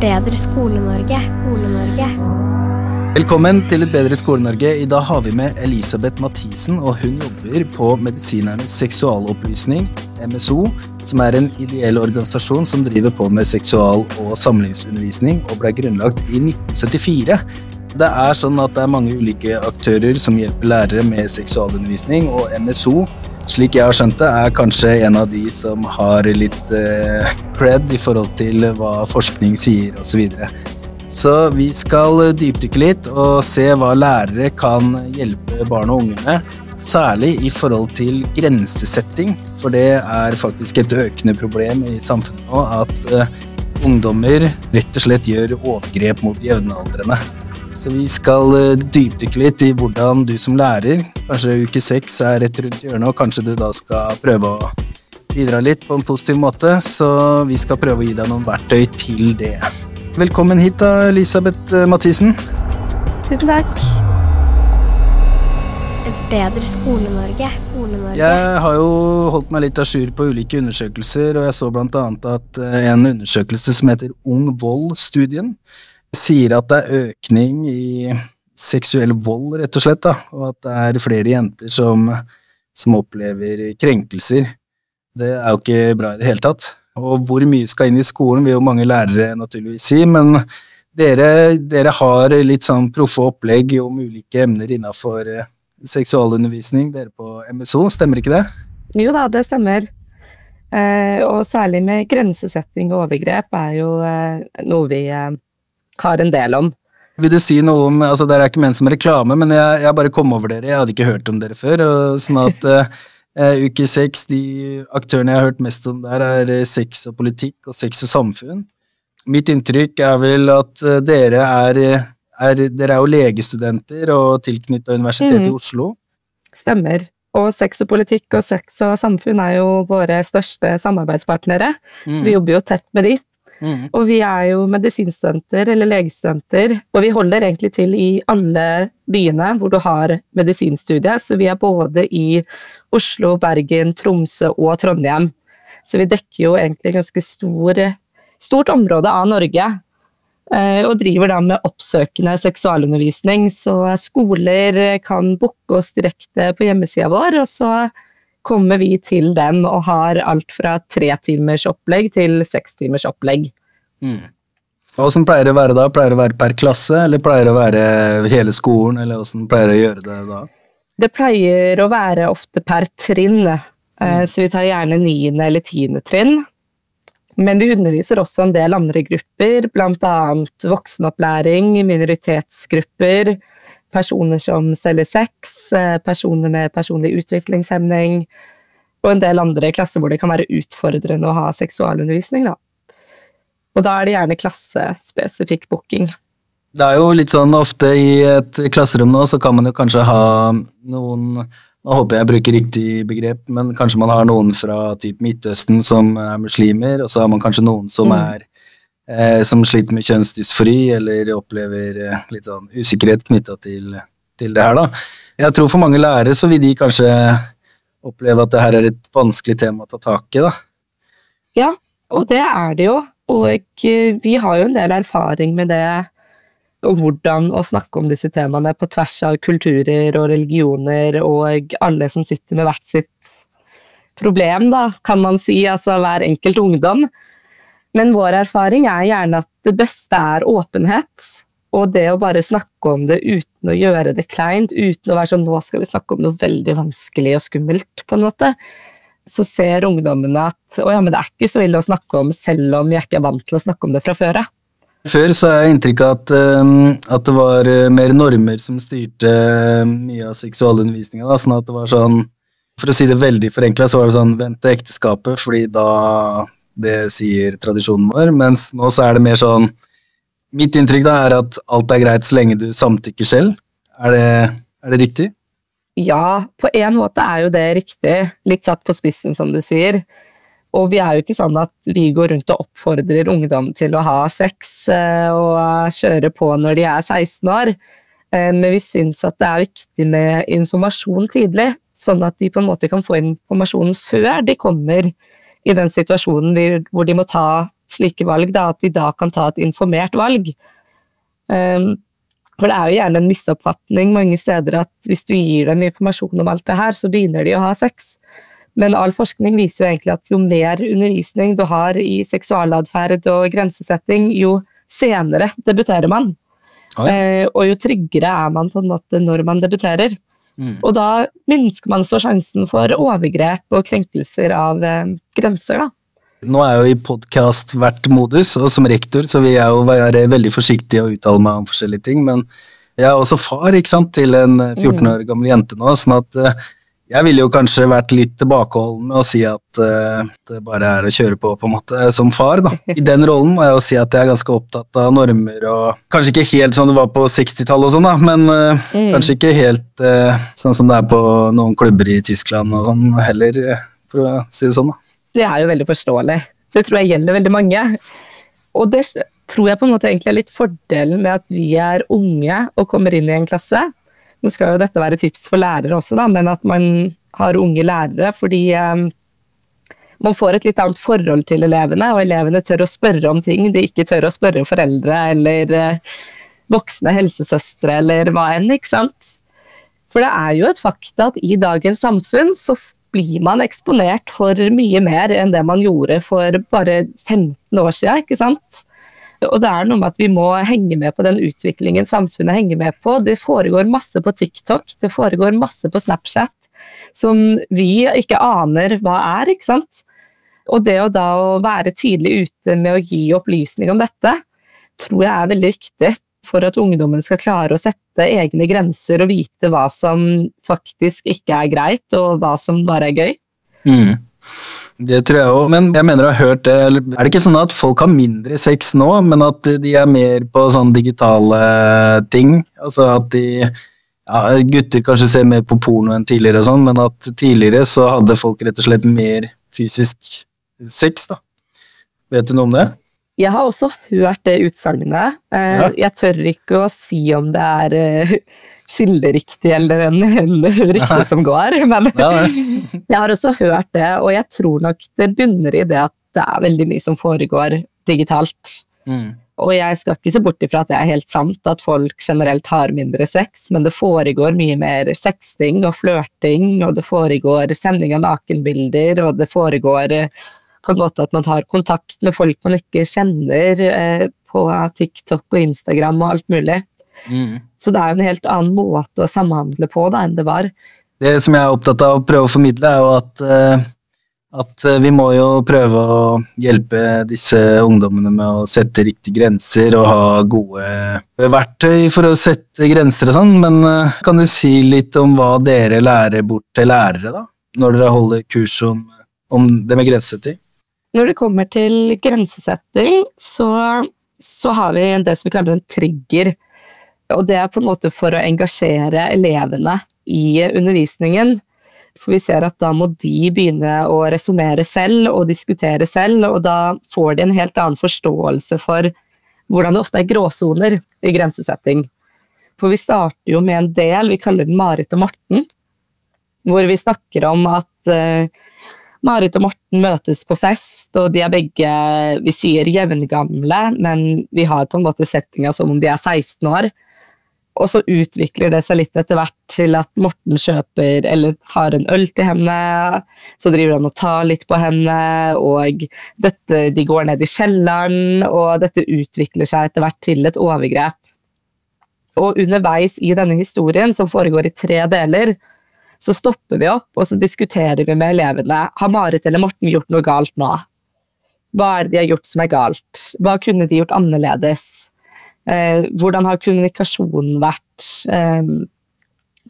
bedre Skole-Norge. Skole-Norge. Velkommen til Et bedre Skole-Norge. I dag har vi med Elisabeth Mathisen, og hun jobber på Medisinernes seksualopplysning, MSO, som er en ideell organisasjon som driver på med seksual- og samlivsundervisning, og ble grunnlagt i 1974. Det er sånn at det er mange ulike aktører som hjelper lærere med seksualundervisning, og MSO slik jeg har skjønt det, er kanskje en av de som har litt eh, cred i forhold til hva forskning sier osv. Så, videre. så vi skal dypdykke litt og se hva lærere kan hjelpe barn og unge med. Særlig i forhold til grensesetting, for det er faktisk et økende problem i samfunnet nå at eh, ungdommer rett og slett gjør overgrep mot jevnaldrende. Så vi skal eh, dypdykke litt i hvordan du som lærer, kanskje uke seks er rett rundt hjørnet, og kanskje du da skal prøve å bidra litt på en positiv måte. Så vi skal prøve å gi deg noen verktøy til det. Velkommen hit da, Elisabeth eh, Mathisen. Tusen takk. Et bedre Skole-Norge. Skole-Norge. Jeg har jo holdt meg litt à jour på ulike undersøkelser, og jeg så annet at eh, en undersøkelse som heter Ung vold-studien, sier at det er økning i seksuell vold, rett og slett, da, og at det er flere jenter som, som opplever krenkelser. Det er jo ikke bra i det hele tatt. Og hvor mye skal inn i skolen, vil jo mange lærere naturligvis si, men dere, dere har litt sånn proffe opplegg om ulike emner innafor eh, seksualundervisning, dere på MSO, stemmer ikke det? Jo da, det stemmer. Eh, og særlig med grensesetting og overgrep er jo eh, noe vi eh, har en del om. Vil du si noe om altså Dere er ikke ment som reklame, men jeg, jeg bare kom over dere. Jeg hadde ikke hørt om dere før. Og sånn at uh, Uke seks, de aktørene jeg har hørt mest om der, er uh, sex og politikk og sex og samfunn. Mitt inntrykk er vel at uh, dere er, er, Dere er jo legestudenter og tilknyttet Universitetet mm. i Oslo. Stemmer. Og sex og politikk og sex og samfunn er jo våre største samarbeidspartnere. Mm. Vi jobber jo tett med de. Mm. Og vi er jo medisinstudenter eller legestudenter, og vi holder egentlig til i alle byene hvor du har medisinstudie, så vi er både i Oslo, Bergen, Tromsø og Trondheim. Så vi dekker jo egentlig ganske stor, stort område av Norge. Eh, og driver da med oppsøkende seksualundervisning, så skoler kan booke oss direkte på hjemmesida vår, og så kommer vi til den og har alt fra tre timers opplegg til seks timers opplegg. Mm. Åssen pleier det å være da? Pleier det å være per klasse, eller pleier det å være hele skolen, eller åssen pleier det å gjøre det da? Det pleier å være ofte per trinn, eh, mm. så vi tar gjerne niende eller tiende trinn. Men vi underviser også en del andre grupper, bl.a. voksenopplæring, minoritetsgrupper, personer som selger sex, eh, personer med personlig utviklingshemning og en del andre klasser hvor det kan være utfordrende å ha seksualundervisning. Da. Og da er det gjerne klassespesifikk booking. Det er jo litt sånn ofte i et klasserom nå, så kan man jo kanskje ha noen Nå håper jeg bruker riktig begrep, men kanskje man har noen fra typ Midtøsten som er muslimer, og så har man kanskje noen som mm. er eh, som sliter med kjønnsdysfori eller opplever eh, litt sånn usikkerhet knytta til, til, det her, da. Jeg tror for mange lærere så vil de kanskje oppleve at det her er et vanskelig tema å ta tak i, da. Ja, og det er det jo. Og eh, vi har jo en del erfaring med det og hvordan å snakke om disse temaene på tvers av kulturer og religioner og alle som sitter med hvert sitt problem, da, kan man si, altså hver enkelt ungdom. Men vår erfaring er gjerne at det beste er åpenhet. Og det å bare snakke om det uten å gjøre det kleint, uten å være sånn nå skal vi snakke om noe veldig vanskelig og skummelt, på en måte, så ser ungdommene at å ja, men det er ikke så ille å snakke om selv om vi ikke er vant til å snakke om det fra før. Før så har jeg inntrykk at, uh, at, det var uh, mer normer som styrte uh, mye av seksualundervisninga. Sånn at det var sånn, for å si det veldig forenkla, så var det sånn Vent til ekteskapet, fordi da det sier tradisjonen vår, mens nå så er det mer sånn Mitt inntrykk da er at alt er greit så lenge du samtykker selv. Er det, er det riktig? Ja, på en måte er jo det riktig. Litt satt på spissen, som du sier. Og vi er jo ikke sånn at vi går rundt og oppfordrer ungdom til å ha sex eh, og kjøre på når de er 16 år. Eh, men vi syns at det er viktig med informasjon tidlig, sånn at de på en måte kan få informasjonen før de kommer i den situasjonen hvor de må ta slike valg, da, at de da kan ta et informert valg. Um, for det er jo gjerne en misoppfatning mange steder at hvis du gir dem informasjon om alt det her, så begynner de å ha sex. Men all forskning viser jo egentlig at jo mer undervisning du har i seksualatferd og grensesetting, jo senere debuterer man. Oh, ja. eh, og jo tryggere er man på en måte når man debuterer. Mm. Og da minsker man så sjansen for overgrep og krenkelser av eh, grenser, da. Nå er jeg jo i podkast hvert modus, og som rektor så vil jeg jo være veldig forsiktig og uttale meg om forskjellige ting, men jeg er også far ikke sant, til en 14 mm. år gammel jente nå, sånn at uh, jeg ville jo kanskje vært litt tilbakeholden med å si at uh, det bare er å kjøre på, på en måte, som far. da. I den rollen må jeg jo si at jeg er ganske opptatt av normer og Kanskje ikke helt sånn det var på 60-tallet og sånn, da, men uh, mm. kanskje ikke helt sånn som det er på noen klubber i Tyskland og sånn heller, for å si det sånn. da det er jo veldig forståelig. Det tror jeg gjelder veldig mange. Og det tror jeg på en måte egentlig er litt fordelen med at vi er unge og kommer inn i en klasse. Nå skal jo dette være tips for lærere også, da, men at man har unge lærere fordi eh, man får et litt annet forhold til elevene, og elevene tør å spørre om ting de ikke tør å spørre foreldre eller eh, voksne helsesøstre eller hva enn, ikke sant. For det er jo et fakta at i dagens samfunn så blir man eksponert for mye mer enn det man gjorde for bare 15 år siden, ikke sant. Og det er noe med at vi må henge med på den utviklingen samfunnet henger med på. Det foregår masse på TikTok, det foregår masse på Snapchat som vi ikke aner hva er, ikke sant. Og det å da å være tydelig ute med å gi opplysning om dette, tror jeg er veldig viktig for at ungdommen skal klare å sette egne grenser og vite hva som faktisk ikke er greit, og hva som bare er gøy. Mm. Det tror jeg òg, men jeg mener jeg har hørt det Er det ikke sånn at folk har mindre sex nå, men at de er mer på sånne digitale ting? Altså at de ja, Gutter kanskje ser mer på porno enn tidligere, og sånn, men at tidligere så hadde folk rett og slett mer fysisk sex, da. Vet du noe om det? Jeg har også hørt det utsagnet. Eh. Jeg tør ikke å si om det er eh, skilleriktig eller en, en riktig som går, men jeg har også hørt det, og jeg tror nok det bunner i det at det er veldig mye som foregår digitalt. Mm. Og jeg skal ikke se bort ifra at det er helt sant at folk generelt har mindre sex, men det foregår mye mer sexting og flørting, og det foregår sending av nakenbilder, og det foregår på en måte at man tar kontakt med folk man ikke kjenner eh, på TikTok og Instagram og alt mulig. Mm. Så det er jo en helt annen måte å samhandle på da, enn det var. Det som jeg er opptatt av å prøve å formidle, er jo at, eh, at eh, vi må jo prøve å hjelpe disse ungdommene med å sette riktige grenser og ha gode verktøy for å sette grenser og sånn, men eh, kan du si litt om hva dere lærer bort til lærere, da? Når dere holder kurs om, om det med grensesetting? Når det kommer til grensesetting, så, så har vi det som vi kaller en trigger. Og det er på en måte for å engasjere elevene i undervisningen. For vi ser at da må de begynne å resonnere selv og diskutere selv, og da får de en helt annen forståelse for hvordan det ofte er gråsoner i grensesetting. For vi starter jo med en del, vi kaller den Marit og Morten, hvor vi snakker om at uh, Marit og Morten møtes på fest, og de er begge vi sier jevngamle, men vi har på en måte settinga som om de er 16 år. Og så utvikler det seg litt etter hvert til at Morten kjøper eller har en øl til henne. Så driver han og tar litt på henne, og dette, de går ned i kjelleren. Og dette utvikler seg etter hvert til et overgrep. Og underveis i denne historien, som foregår i tre deler, så stopper vi opp og så diskuterer vi med elevene. Har Marit eller Morten gjort noe galt nå? Hva er det de har gjort som er galt? Hva kunne de gjort annerledes? Eh, hvordan har kommunikasjonen vært? Eh,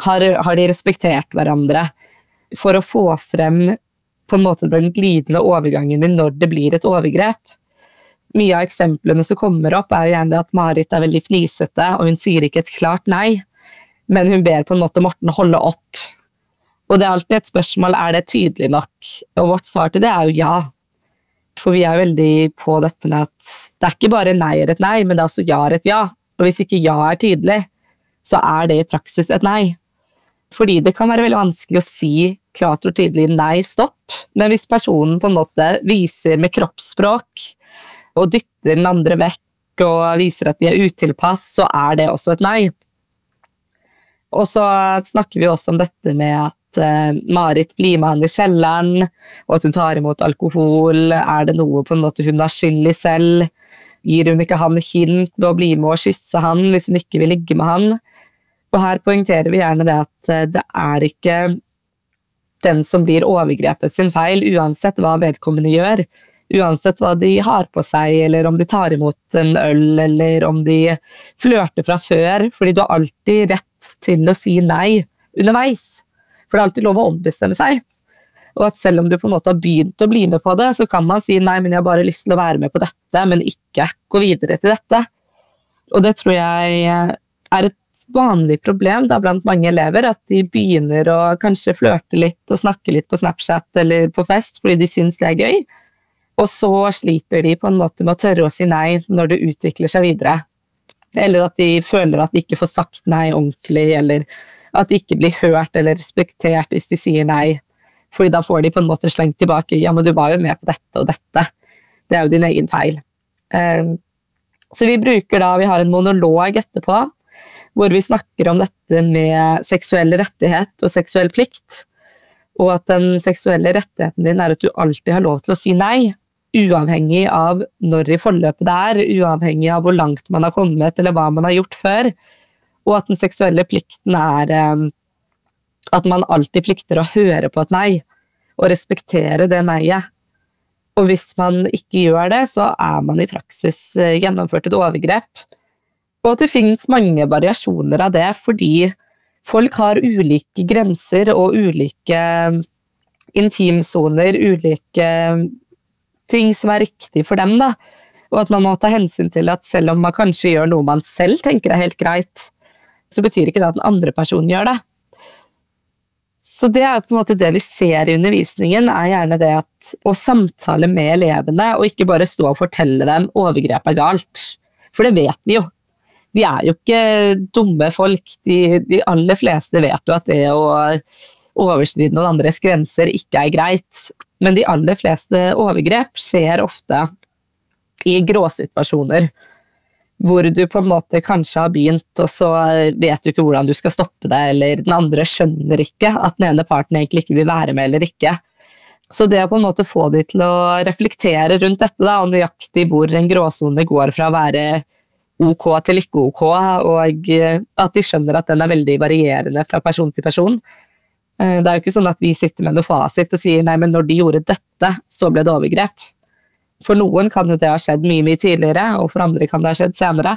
har, har, de respektert hverandre? For å få frem på en måte den glidende overgangen din når det blir et overgrep. Mye av eksemplene som kommer opp, er gjerne at Marit er veldig fnisete, og hun sier ikke et klart nei, men hun ber på en måte Morten holde opp og det er alltid et spørsmål er det tydelig nok, og vårt svar til det er jo ja. For vi er veldig på dette med at det er ikke bare nei er et nei, men det er også ja er et ja. Og hvis ikke ja er tydelig, så er det i praksis et nei. Fordi det kan være veldig vanskelig å si klart og tydelig nei, stopp, men hvis personen på en måte viser med kroppsspråk og dytter den andre vekk og viser at de er utilpass, så er det også et nei. Og så snakker vi også om dette med at uh, Marit blir med han i kjelleren, og at hun tar imot alkohol. Er det noe på en måte hun har skyld i selv? Gir hun ikke han hint ved å bli med og kysse han hvis hun ikke vil ligge med han? Og her poengterer vi gjerne det at uh, det er ikke den som blir overgrepet sin feil, uansett hva vedkommende gjør. Uansett hva de har på seg, eller om de tar imot en øl, eller om de flørter fra før. Fordi du har alltid rett til å si nei underveis. For det er alltid lov å ombestemme seg. Og at selv om du på en måte har begynt å bli med på det, så kan man si nei, men jeg har bare lyst til å være med på dette, men ikke gå videre til dette. Og det tror jeg er et vanlig problem da, blant mange elever, at de begynner å kanskje flørte litt og snakke litt på Snapchat eller på fest fordi de syns det er gøy, og så sliter de på en måte med å tørre å si nei når det utvikler seg videre. Eller at de føler at de ikke får sagt nei ordentlig, eller at de ikke blir hørt eller respektert hvis de sier nei. Fordi da får de på en måte slengt tilbake ja, men du var jo med på dette og dette. Det er jo din egen feil. Ehm, så vi bruker da, vi har en monolog etterpå hvor vi snakker om dette med seksuell rettighet og seksuell plikt. Og at den seksuelle rettigheten din er at du alltid har lov til å si nei. Uavhengig av når i forløpet det er, uavhengig av hvor langt man har kommet eller hva man har gjort før. Og at den seksuelle plikten er eh, at man alltid plikter å høre på et nei, og respektere det nei-et. Og hvis man ikke gjør det, så er man i praksis eh, gjennomført et overgrep. Og at det finnes mange variasjoner av det, fordi folk har ulike grenser og ulike um, intimsoner, ulike ting som er riktig for dem. da. Og at man må ta hensyn til at selv om man kanskje gjør noe man selv tenker er helt greit, så betyr ikke det at den andre personen gjør det. Så det er på en måte det vi ser i undervisningen, er gjerne det at å samtale med elevene, og ikke bare stå og fortelle dem overgrep er galt. For det vet vi jo vi er jo ikke dumme folk. De, de, aller fleste vet jo at det å overskride noen andres grenser ikke er greit. Men de aller fleste overgrep skjer ofte i gråsituasjoner. Hvor du på en måte kanskje har begynt, og så vet du ikke hvordan du skal stoppe det, eller den andre skjønner ikke at den ene parten egentlig ikke vil være med eller ikke. Så det å på en måte få de til å reflektere rundt dette, da, og nøyaktig hvor en gråsone går fra å være ok til ikke ok, og eh, at de skjønner at den er veldig varierende fra person til person. Eh, det er jo ikke sånn at vi sitter med noe fasit og sier nei, men når de gjorde dette, så ble det overgrep. For noen kan jo det ha skjedd mye, mye tidligere, og for andre kan det ha skjedd senere.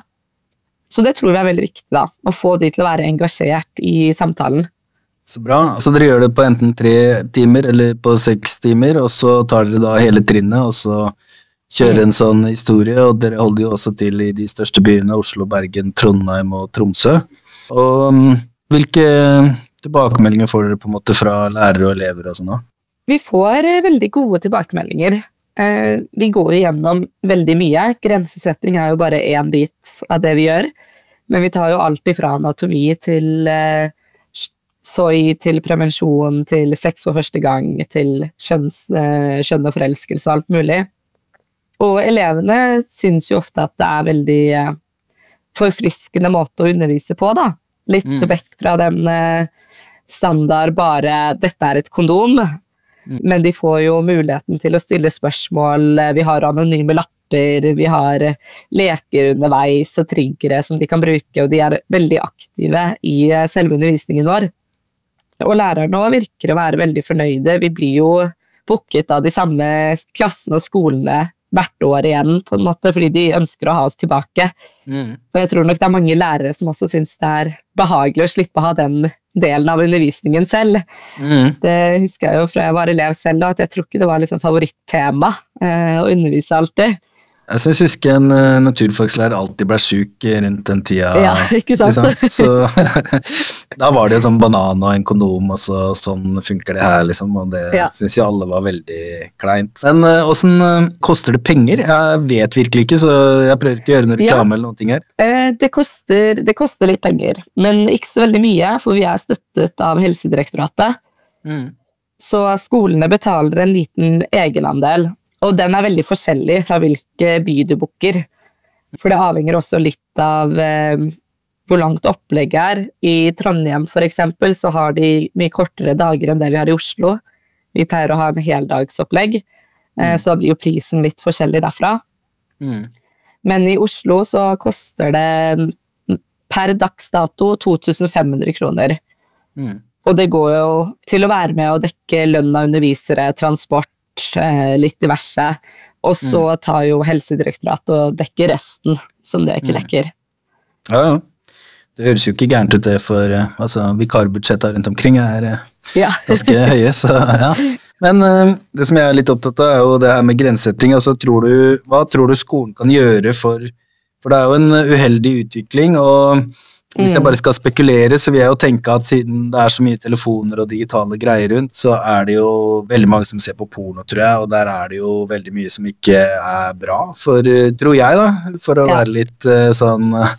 Så det tror vi er veldig viktig, da, å få de til å være engasjert i samtalen. Så bra. Så dere gjør det på enten tre timer eller på seks timer, og så tar dere da hele trinnet, og så kjører en sånn historie, og dere holder jo også til i de største byene, Oslo, Bergen, Trondheim og Tromsø. Og um, hvilke tilbakemeldinger får dere på en måte fra lærere og elever og sånn da? Vi får eh, veldig gode tilbakemeldinger. Eh, vi går gjennom veldig mye. Grensesetting er jo bare én bit av det vi gjør. Men vi tar jo alt ifra anatomi til eh, soy, til prevensjon, til sex for første gang, til kjønns, kjønn og forelskelse og alt mulig. Og elevene syns jo ofte at det er veldig eh, forfriskende måte å undervise på, da. Litt mm. vekk fra den eh, standard bare 'dette er et kondom'. Men de får jo muligheten til å stille spørsmål. Vi har anonyme lapper, vi har eh, leker underveis og triggere som de kan bruke, og de er veldig aktive i selve undervisningen vår. Og lærerne òg virker å være veldig fornøyde. Vi blir jo booket av de samme klassene og skolene hvert år igjen, på en måte, fordi de ønsker å ha oss tilbake. Mm. Og jeg tror nok det er mange lærere som også syns det er behagelig å slippe å ha den delen av undervisningen selv. Mm. Det husker jeg jo fra jeg var elev selv, at jeg tror ikke det var liksom favorittema eh, å undervise alltid. Altså, jeg husker en uh, naturfagslærer alltid ble sjuk rundt den tida. Ja, ikke sant? Liksom. Så da var det jo sånn banan og en kondom, og så sånn funker det her, liksom. Og det ja. syns jo alle var veldig kleint. Men åssen uh, uh, koster det penger? Jeg vet virkelig ikke, så jeg prøver ikke å gjøre noe reklame ja. eller noe her. Eh, det, koster, det, koster, litt penger, men ikke så veldig mye, for vi er støttet av Helsedirektoratet. Mm. Så skolene betaler en liten egenandel Og den er veldig forskjellig fra hvilke by du booker. For det avhenger også litt av eh, hvor langt opplegget er. I Trondheim for eksempel, så har de mye kortere dager enn det vi har i Oslo. Vi pleier å ha en heldagsopplegg, eh, så da blir jo prisen litt forskjellig derfra. Mm. Men i Oslo så koster det per dags dato 2500 kroner. Mm. Og det går jo til å være med å dekke lønn av undervisere, transport, eh, litt diverse. Og så tar jo Helsedirektoratet og dekker resten, som det ikke Mm. dekker. Ja, ja. Det høres jo ikke gærent ut det, for eh, altså, vikarbudsjettet rundt omkring er eh, Ja. ganske høye, så ja. Men det som jeg er litt opptatt av, er jo det her med grensesetting. Altså, tror du, hva tror du skolen kan gjøre for For det er jo en uheldig utvikling, og hvis jeg Mm. bare skal spekulere, så vil jeg jo tenke at siden det er så mye telefoner og digitale greier rundt, så er det jo veldig mange som ser på porno, tror jeg, og der er det jo veldig mye som ikke er bra, for, eh, tror jeg, da, for å Ja. være litt eh, sånn eh,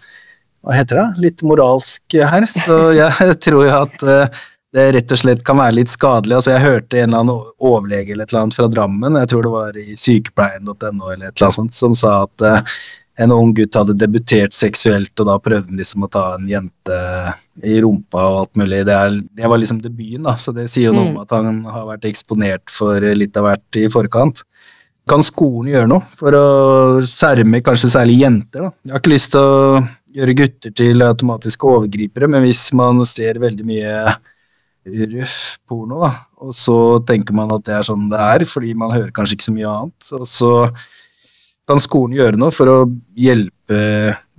hva heter det, litt moralsk her, så jeg tror jo at det rett og slett kan være litt skadelig. Altså, jeg hørte en eller annen overlege eller et eller annet fra Drammen, jeg tror det var i sykepleien.no eller et eller annet sånt, som sa at en ung gutt hadde debutert seksuelt, og da prøvde han liksom å ta en jente i rumpa og alt mulig. Det, er, det var liksom debuten, da, så det sier jo noe Mm. at han har vært eksponert for litt av hvert i forkant. Kan skolen gjøre noe for å skjerme kanskje særlig jenter? da? Jeg har ikke lyst til å gjøre gutter til automatiske overgripere, men hvis man ser veldig mye røff porno, da, og så tenker man at det er sånn det er, fordi man hører kanskje ikke så mye annet, og så kan skolen gjøre noe for å hjelpe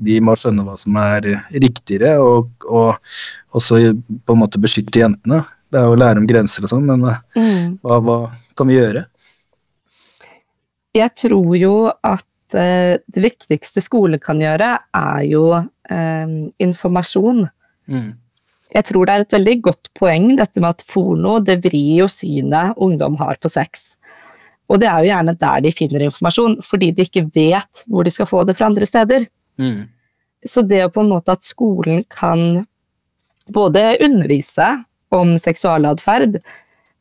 de med å skjønne hva som er riktigere, og, og også på en måte beskytte jentene. Det er jo å lære om grenser og sånn, men eh, Mm. hva, hva kan vi gjøre? Jeg tror jo at eh, det viktigste skolen kan gjøre, er jo eh, informasjon. Mm. Jeg tror det er et veldig godt poeng dette med at porno det vrir jo synet ungdom har på sex. Og det er jo gjerne der de finner informasjon, fordi de ikke vet hvor de skal få det fra andre steder. Mm. Så det å på en måte at skolen kan både undervise om seksualatferd,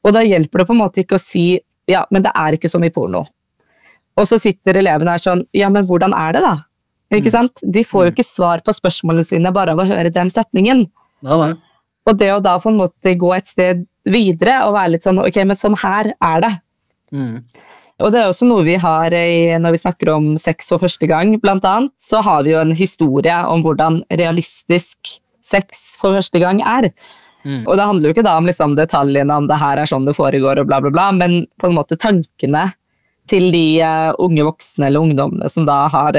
og da hjelper det på en måte ikke å si ja, men det er ikke som i porno. Og så sitter elevene her sånn ja, men hvordan er det da? Ikke Mm. sant? De får jo ikke svar på spørsmålene sine bare av å høre den setningen. Nei, nei. Og det å da på en måte gå et sted videre og være litt sånn ok, men sånn her er det. Mm. Og det er også noe vi har i, når vi snakker om sex for første gang, blant annet, så har vi jo en historie om hvordan realistisk sex for første gang er. Mm. Og det handler jo ikke da om liksom detaljene om det her er sånn det foregår og bla, bla, bla, men på en måte tankene til de eh, unge voksne eller ungdommene som da har,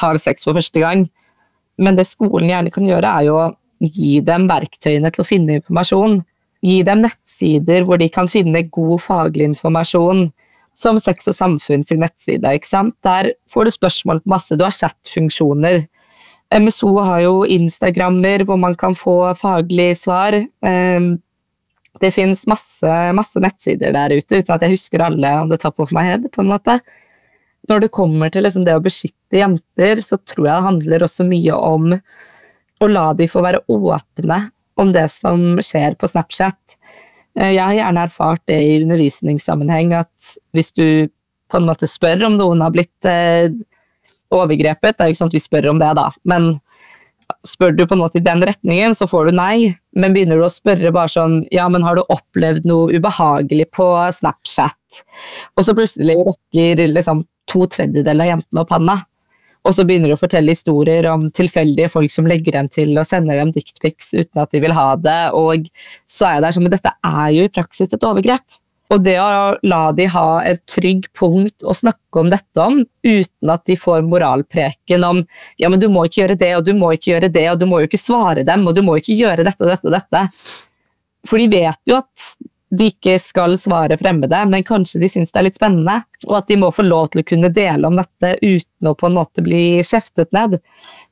har sex for første gang. Men det skolen gjerne kan gjøre, er jo å gi dem verktøyene til å finne informasjon. Gi dem nettsider hvor de kan finne god faglig informasjon, som Sex og Samfunn sin nettside. ikke sant? Der får du spørsmål på masse. Du har chat-funksjoner. MSO har jo Instagrammer hvor man kan få faglig svar. Ehm, Det fins masse, masse nettsider der ute, uten at jeg husker alle on the top of my head. på en måte. Når det kommer til liksom det å beskytte jenter, så tror jeg det handler også mye om å la de få være åpne om det som skjer på Snapchat. Eh, Jeg har gjerne erfart det i undervisningssammenheng, at hvis du på en måte spør om noen har blitt eh, overgrepet, det er jo ikke sånn at vi spør om det, da, men spør du på en måte i den retningen, så får du nei. Men begynner du å spørre bare sånn Ja, men har du opplevd noe ubehagelig på Snapchat? Og så plutselig rekker liksom to tredjedeler av jentene opp handa. Og så begynner de å fortelle historier om tilfeldige folk som legger dem til og sender dem dickpics uten at de vil ha det, og så er jeg der sånn Men dette er jo i praksis et overgrep. Og det å la de ha et trygg punkt å snakke om dette om, uten at de får moralpreken om ja, men du må ikke gjøre det, og du må ikke gjøre det, og du må jo ikke svare dem, og du må ikke gjøre dette og dette og dette. For de vet jo at de ikke skal svare fremmede, men kanskje de syns det er litt spennende, og at de må få lov til å kunne dele om dette uten å på en måte bli kjeftet ned,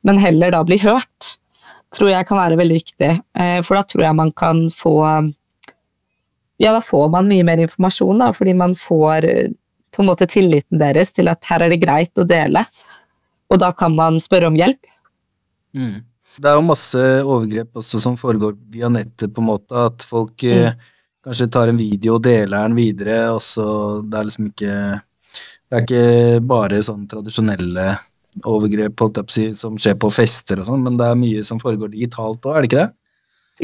men heller da bli hørt, tror jeg kan være veldig viktig. Eh, For da tror jeg man kan få ja, da får man mye mer informasjon, da, fordi man får eh, på en måte tilliten deres til at her er det greit å dele, og da kan man spørre om hjelp. Mm. Det er jo masse overgrep også som foregår via nettet, på en måte, at folk eh, kanskje tar en video og deler den videre, og så det er liksom ikke Det er ikke bare sånn tradisjonelle overgrep som skjer på fester og sånn, men det er mye som foregår digitalt òg, er det ikke det?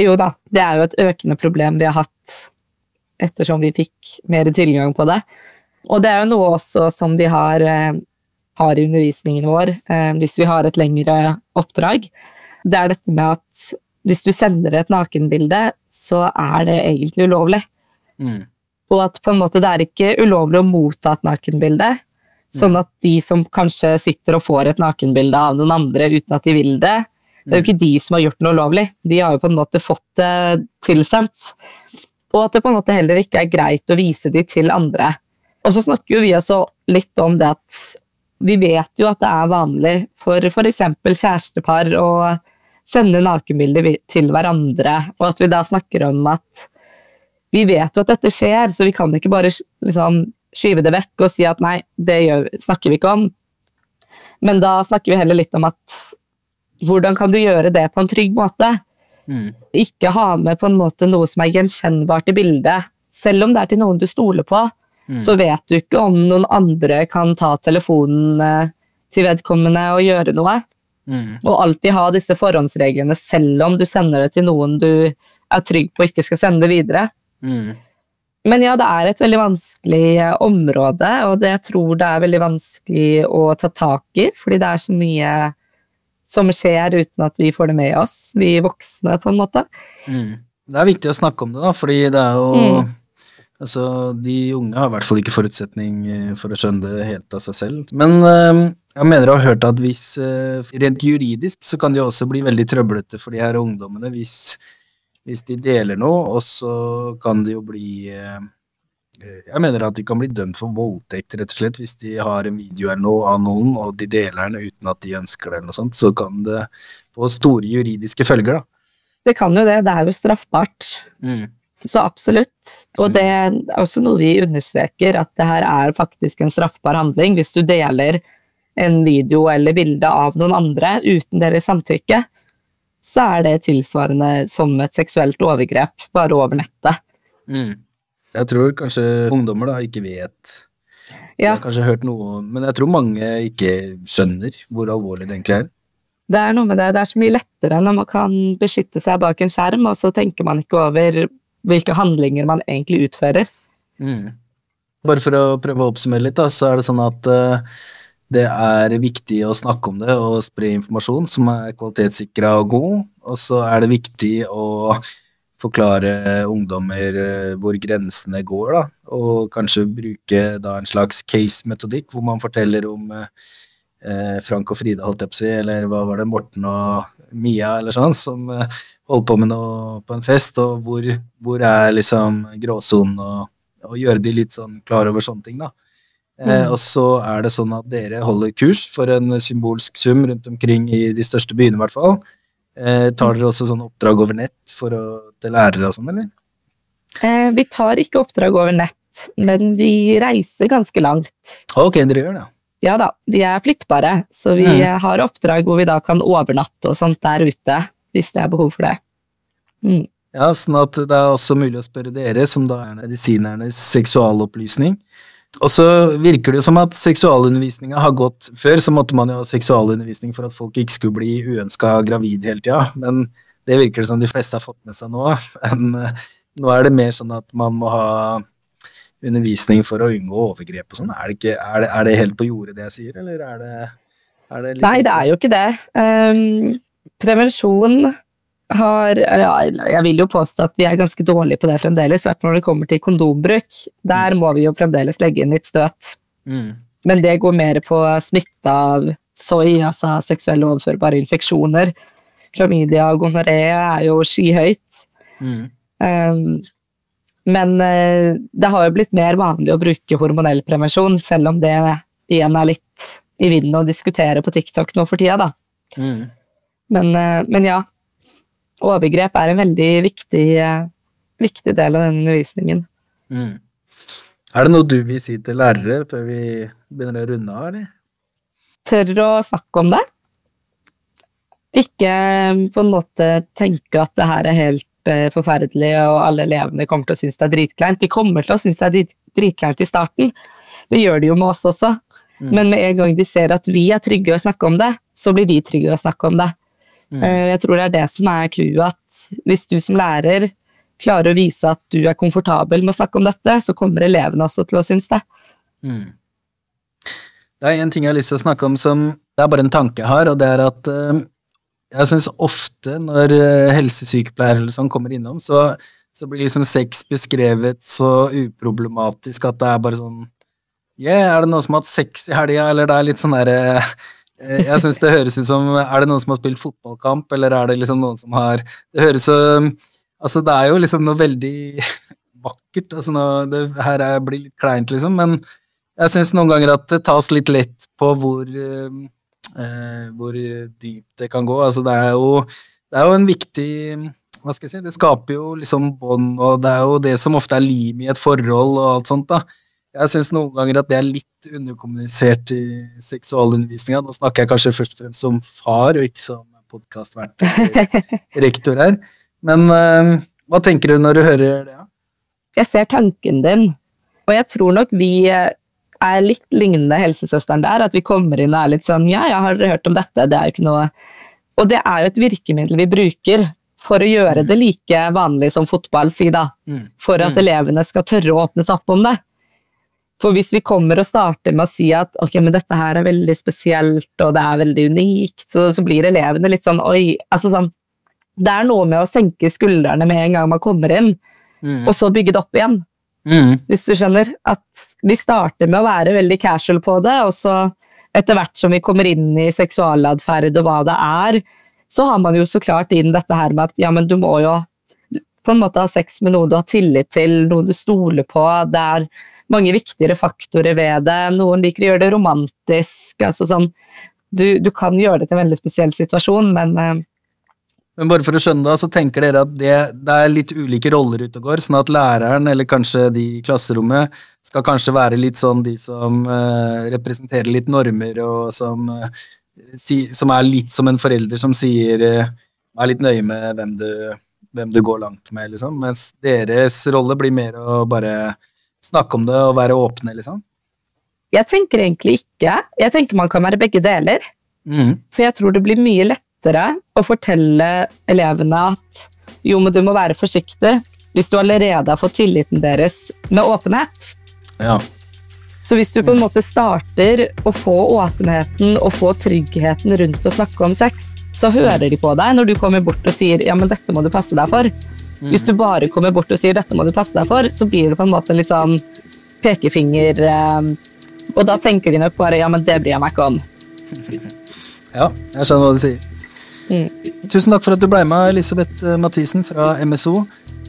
Jo da, det er jo et økende problem vi har hatt ettersom vi fikk mer tilgang på det. Og det er jo noe også som de har, eh, har i undervisningen vår eh, hvis vi har et lengre oppdrag. Det er dette med at hvis du sender et nakenbilde, så er det egentlig ulovlig. Mm. Og at på en måte det er ikke ulovlig å motta et nakenbilde. Sånn at de som kanskje sitter og får et nakenbilde av noen andre uten at de vil det, det er jo ikke de som har gjort noe ulovlig. De har jo på en måte fått det tilsendt. Og at det på en måte heller ikke er greit å vise de til andre. Og så snakker jo vi også litt om det at vi vet jo at det er vanlig for f.eks. kjærestepar å sende nakenbilder til hverandre, og at vi da snakker om at vi vet jo at dette skjer, så vi kan ikke bare liksom, skyve det vekk og si at nei, det gjør, snakker vi ikke om. Men da snakker vi heller litt om at hvordan kan du gjøre det på en trygg måte? Mm. Ikke ha med på en måte noe som er gjenkjennbart i bildet. Selv om det er til noen du stoler på, Mm. så vet du ikke om noen andre kan ta telefonen eh, til vedkommende og gjøre noe. Mm. Og alltid ha disse forhåndsreglene selv om du sender det til noen du er trygg på ikke skal sende det videre. Mm. Men ja, det er et veldig vanskelig eh, område, og det jeg tror det er veldig vanskelig å ta tak i, fordi det er så mye som skjer uten at vi får det med oss, vi voksne, på en måte. Mm. Det er viktig å snakke om det, da, fordi det er jo Mm. Altså, de unge har i hvert fall ikke forutsetning eh, for å skjønne det helt av seg selv. Men eh, jeg mener å har hørt at hvis eh, Rent juridisk så kan det også bli veldig trøblete for de her ungdommene hvis, hvis de deler noe, og så kan det jo bli eh, Jeg mener at de kan bli dømt for voldtekt, rett og slett, hvis de har en video eller noe av noen, og de deler den uten at de ønsker det, eller noe sånt, så kan det få store juridiske følger, da. Det kan jo det, det er jo straffbart. Mm. Så absolutt. Og det er også noe vi understreker, at det her er faktisk en straffbar handling. Hvis du deler en video eller bilde av noen andre uten deres samtykke, så er det tilsvarende som et seksuelt overgrep, bare over nettet. Mm. Jeg tror kanskje ungdommer da ikke vet Jeg Ja, har kanskje hørt noe, men jeg tror mange ikke skjønner hvor alvorlig det egentlig er. det er noe med det. Det er så mye lettere når man kan beskytte seg bak en skjerm, og så tenker man ikke over hvilke handlinger man egentlig utfører. Bare for å prøve å oppsummere litt, da, så er det sånn at eh, det er viktig å snakke om det og spre informasjon som er kvalitetssikra og god, og så er det viktig å forklare ungdommer eh, hvor grensene går, da, og kanskje bruke da en slags case-metodikk hvor man forteller om eh, eh, Frank og Frida, holdt jeg på å si, eller hva var det, Morten og Mia eller sånn, som eh, holdt på med noe på en fest, og hvor, hvor er liksom gråsonen, og, og gjøre de litt sånn klar over sånne ting, da. Eh, Mm. og så er det sånn at dere holder kurs for en symbolsk sum rundt omkring i de største byene, i hvert fall. Eh, tar dere også sånn oppdrag over nett for å, til lærere og sånn, eller? Eh, vi tar ikke oppdrag over nett, men vi reiser ganske langt. Ok, dere gjør det. Ja da, de er flyttbare, så vi Mm. har oppdrag hvor vi da kan overnatte og sånt der ute, hvis det er behov for det. Mm. Ja, sånn at det er også mulig å spørre dere, som da er medisinernes seksualopplysning. Og så virker det jo som at seksualundervisninga har gått Før så måtte man jo ha seksualundervisning for at folk ikke skulle bli uønska gravid hele tida, men det virker det som de fleste har fått med seg nå. Men eh, nå er det mer sånn at man må ha undervisning for å unngå overgrep og sånn. Er, er, er det helt på jordet det jeg sier, eller er det, er det Nei, det er jo ikke det. Um, prevensjon har ja, Jeg vil jo påstå at vi er ganske dårlige på det fremdeles, i hvert fall når det kommer til kondombruk. Der må vi jo fremdeles legge inn litt støt. mm. Men det går mer på smitte av soy, altså seksuelle overførbare infeksjoner. Klamydia og gonoré er jo skyhøyt. Mm. Um, men eh, det har jo blitt mer vanlig å bruke hormonell prevensjon, selv om det igjen er litt i vinden å diskutere på TikTok nå for tida, da. Mm. Men, eh, men ja, overgrep er en veldig viktig, eh, viktig del av den undervisningen. Mm. Er det noe du vil si til lærere før vi begynner å runde av, eller? Tør å snakke om det. Ikke eh, på en måte tenke at det her er helt eh, forferdelig og alle elevene kommer til å synes det er dritkleint. De kommer til å synes det er dritkleint i starten. Det gjør de jo med oss også. Mm. Men med en gang de ser at vi er trygge å snakke om det, så blir de trygge å snakke om det. Mm. Eh, jeg tror det er det som er clouet, at hvis du som lærer klarer å vise at du er komfortabel med å snakke om dette, så kommer elevene også til å synes det. Mm. Det er en ting jeg har lyst til å snakke om som Det er bare en tanke jeg har, og det er at uh, jeg syns ofte når uh, helsesykepleiere eller sånn kommer innom, så, så, blir liksom sex beskrevet så uproblematisk at det er bare sånn Yeah, er det noen som har hatt sex i helga, eller det er litt sånn derre Jeg syns det høres ut som Er det noen som har spilt fotballkamp, eller er det liksom noen som har Det høres så Altså, det er jo liksom noe veldig vakkert. Altså, noe, det her er, blir litt kleint, liksom, men jeg syns noen ganger at det tas litt lett på hvor, eh, hvor dypt det kan gå. Altså, det er jo, det er jo en viktig hva skal jeg si, Det skaper jo liksom bånd, og det er jo det som ofte er lim i et forhold og alt sånt. da. Jeg syns noen ganger at det er litt underkommunisert i seksualundervisninga. Nå snakker jeg kanskje først og fremst som far, og ikke som podkastvert rektor her. Men uh, hva tenker du når du hører det? Jeg ser tanken din, og jeg tror nok vi eh, er litt lignende helsesøsteren der. At vi kommer inn og er litt sånn Ja, jeg har hørt om dette, det er jo ikke noe Og det er jo et virkemiddel vi bruker for å gjøre det like vanlig som fotball, si da. Mm. For at mm. elevene skal tørre å åpne seg opp om det. For hvis vi kommer og starter med å si at ok, men dette her er veldig spesielt, og det er veldig unikt, så, så blir elevene litt sånn oi altså sånn det er noe med å senke skuldrene med en gang man kommer inn, mm. og så bygge det opp igjen. Mm. Hvis du skjønner. At vi starter med å være veldig casual på det, og så etter hvert som vi kommer inn i seksualatferd og hva det er, så har man jo så klart inn dette her med at ja, men du må jo på en måte ha sex med noe du har tillit til, noe du stoler på. Det er mange viktigere faktorer ved det. Noen liker å gjøre det romantisk. altså sånn, du, du kan gjøre det til en veldig spesiell situasjon, men eh, men bare for å skjønne det, så tenker dere at det, det, er litt ulike roller ute og går, sånn at læreren, eller kanskje de i klasserommet, skal kanskje være litt sånn de som eh, representerer litt normer, og som, eh, si, som, er litt som en forelder som sier eh, er litt nøye med hvem du, hvem du går langt med, liksom. Mens deres rolle blir mer å bare snakke om det og være åpne, liksom. Jeg tenker egentlig ikke. Jeg tenker man kan være begge deler. Mm. For jeg tror det blir mye lettere å fortelle elevene at jo, men du må være forsiktig hvis du allerede har fått tilliten deres med åpenhet. Ja. Så hvis du på en måte starter å få åpenheten og få tryggheten rundt å snakke om sex, så hører de på deg når du kommer bort og sier ja, men dette må du passe deg for. Mm. Hvis du bare kommer bort og sier dette må du passe deg for, så blir det på en måte en litt sånn pekefinger eh, Og da tenker de nok bare ja, men det bryr jeg meg ikke om. Ja, jeg skjønner hva du sier. Mm. Tusen takk for at du ble med, Elisabeth eh, Mathisen fra MSO.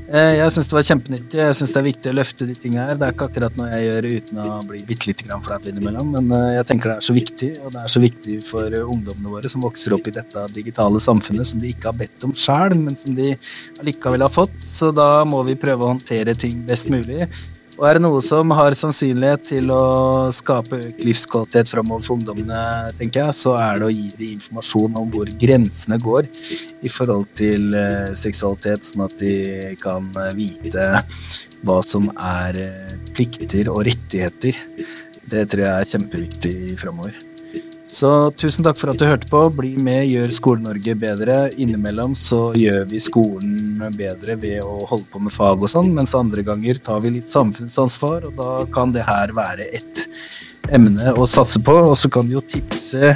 Eh, jeg syns det var kjempenyttig. Jeg syns det er viktig å løfte de tinga her. Det er ikke akkurat noe jeg gjør uten å bli bitte lite grann flau innimellom, men eh, jeg tenker det er så viktig, og det er så viktig for ungdommene våre som vokser opp i dette digitale samfunnet som de ikke har bedt om sjæl, men som de allikevel har fått. Så da må vi prøve å håndtere ting best mulig. Og er det noe som har sannsynlighet til å skape økt livskvalitet framover for ungdommene, tenker jeg, så er det å gi dem informasjon om hvor grensene går i forhold til eh, seksualitet, sånn at de kan eh, vite hva som er eh, plikter og rettigheter. Det tror jeg er kjempeviktig framover. Så tusen takk for at du hørte på. Bli med, gjør Skole-Norge bedre. Innimellom så gjør vi skolen bedre ved å holde på med fag og sånn, mens andre ganger tar vi litt samfunnsansvar, og da kan det her være et emne å satse på. Og så kan du jo tipse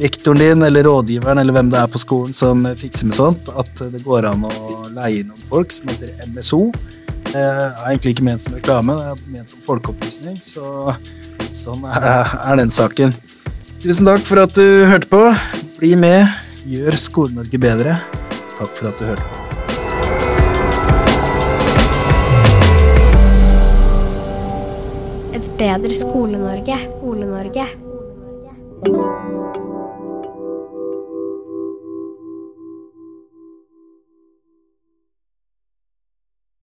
rektoren din eller rådgiveren eller hvem det er på skolen som fikser med sånt, at det går an å leie noen folk som heter MSO. Det er egentlig ikke ment som reklame, det er ment som folkeopplysning, så sånn er, er den saken. Tusen takk for at du hørte på. Bli med, gjør Skole-Norge bedre. Takk for at du hørte på. Et bedre Skole-Norge. Skole-Norge.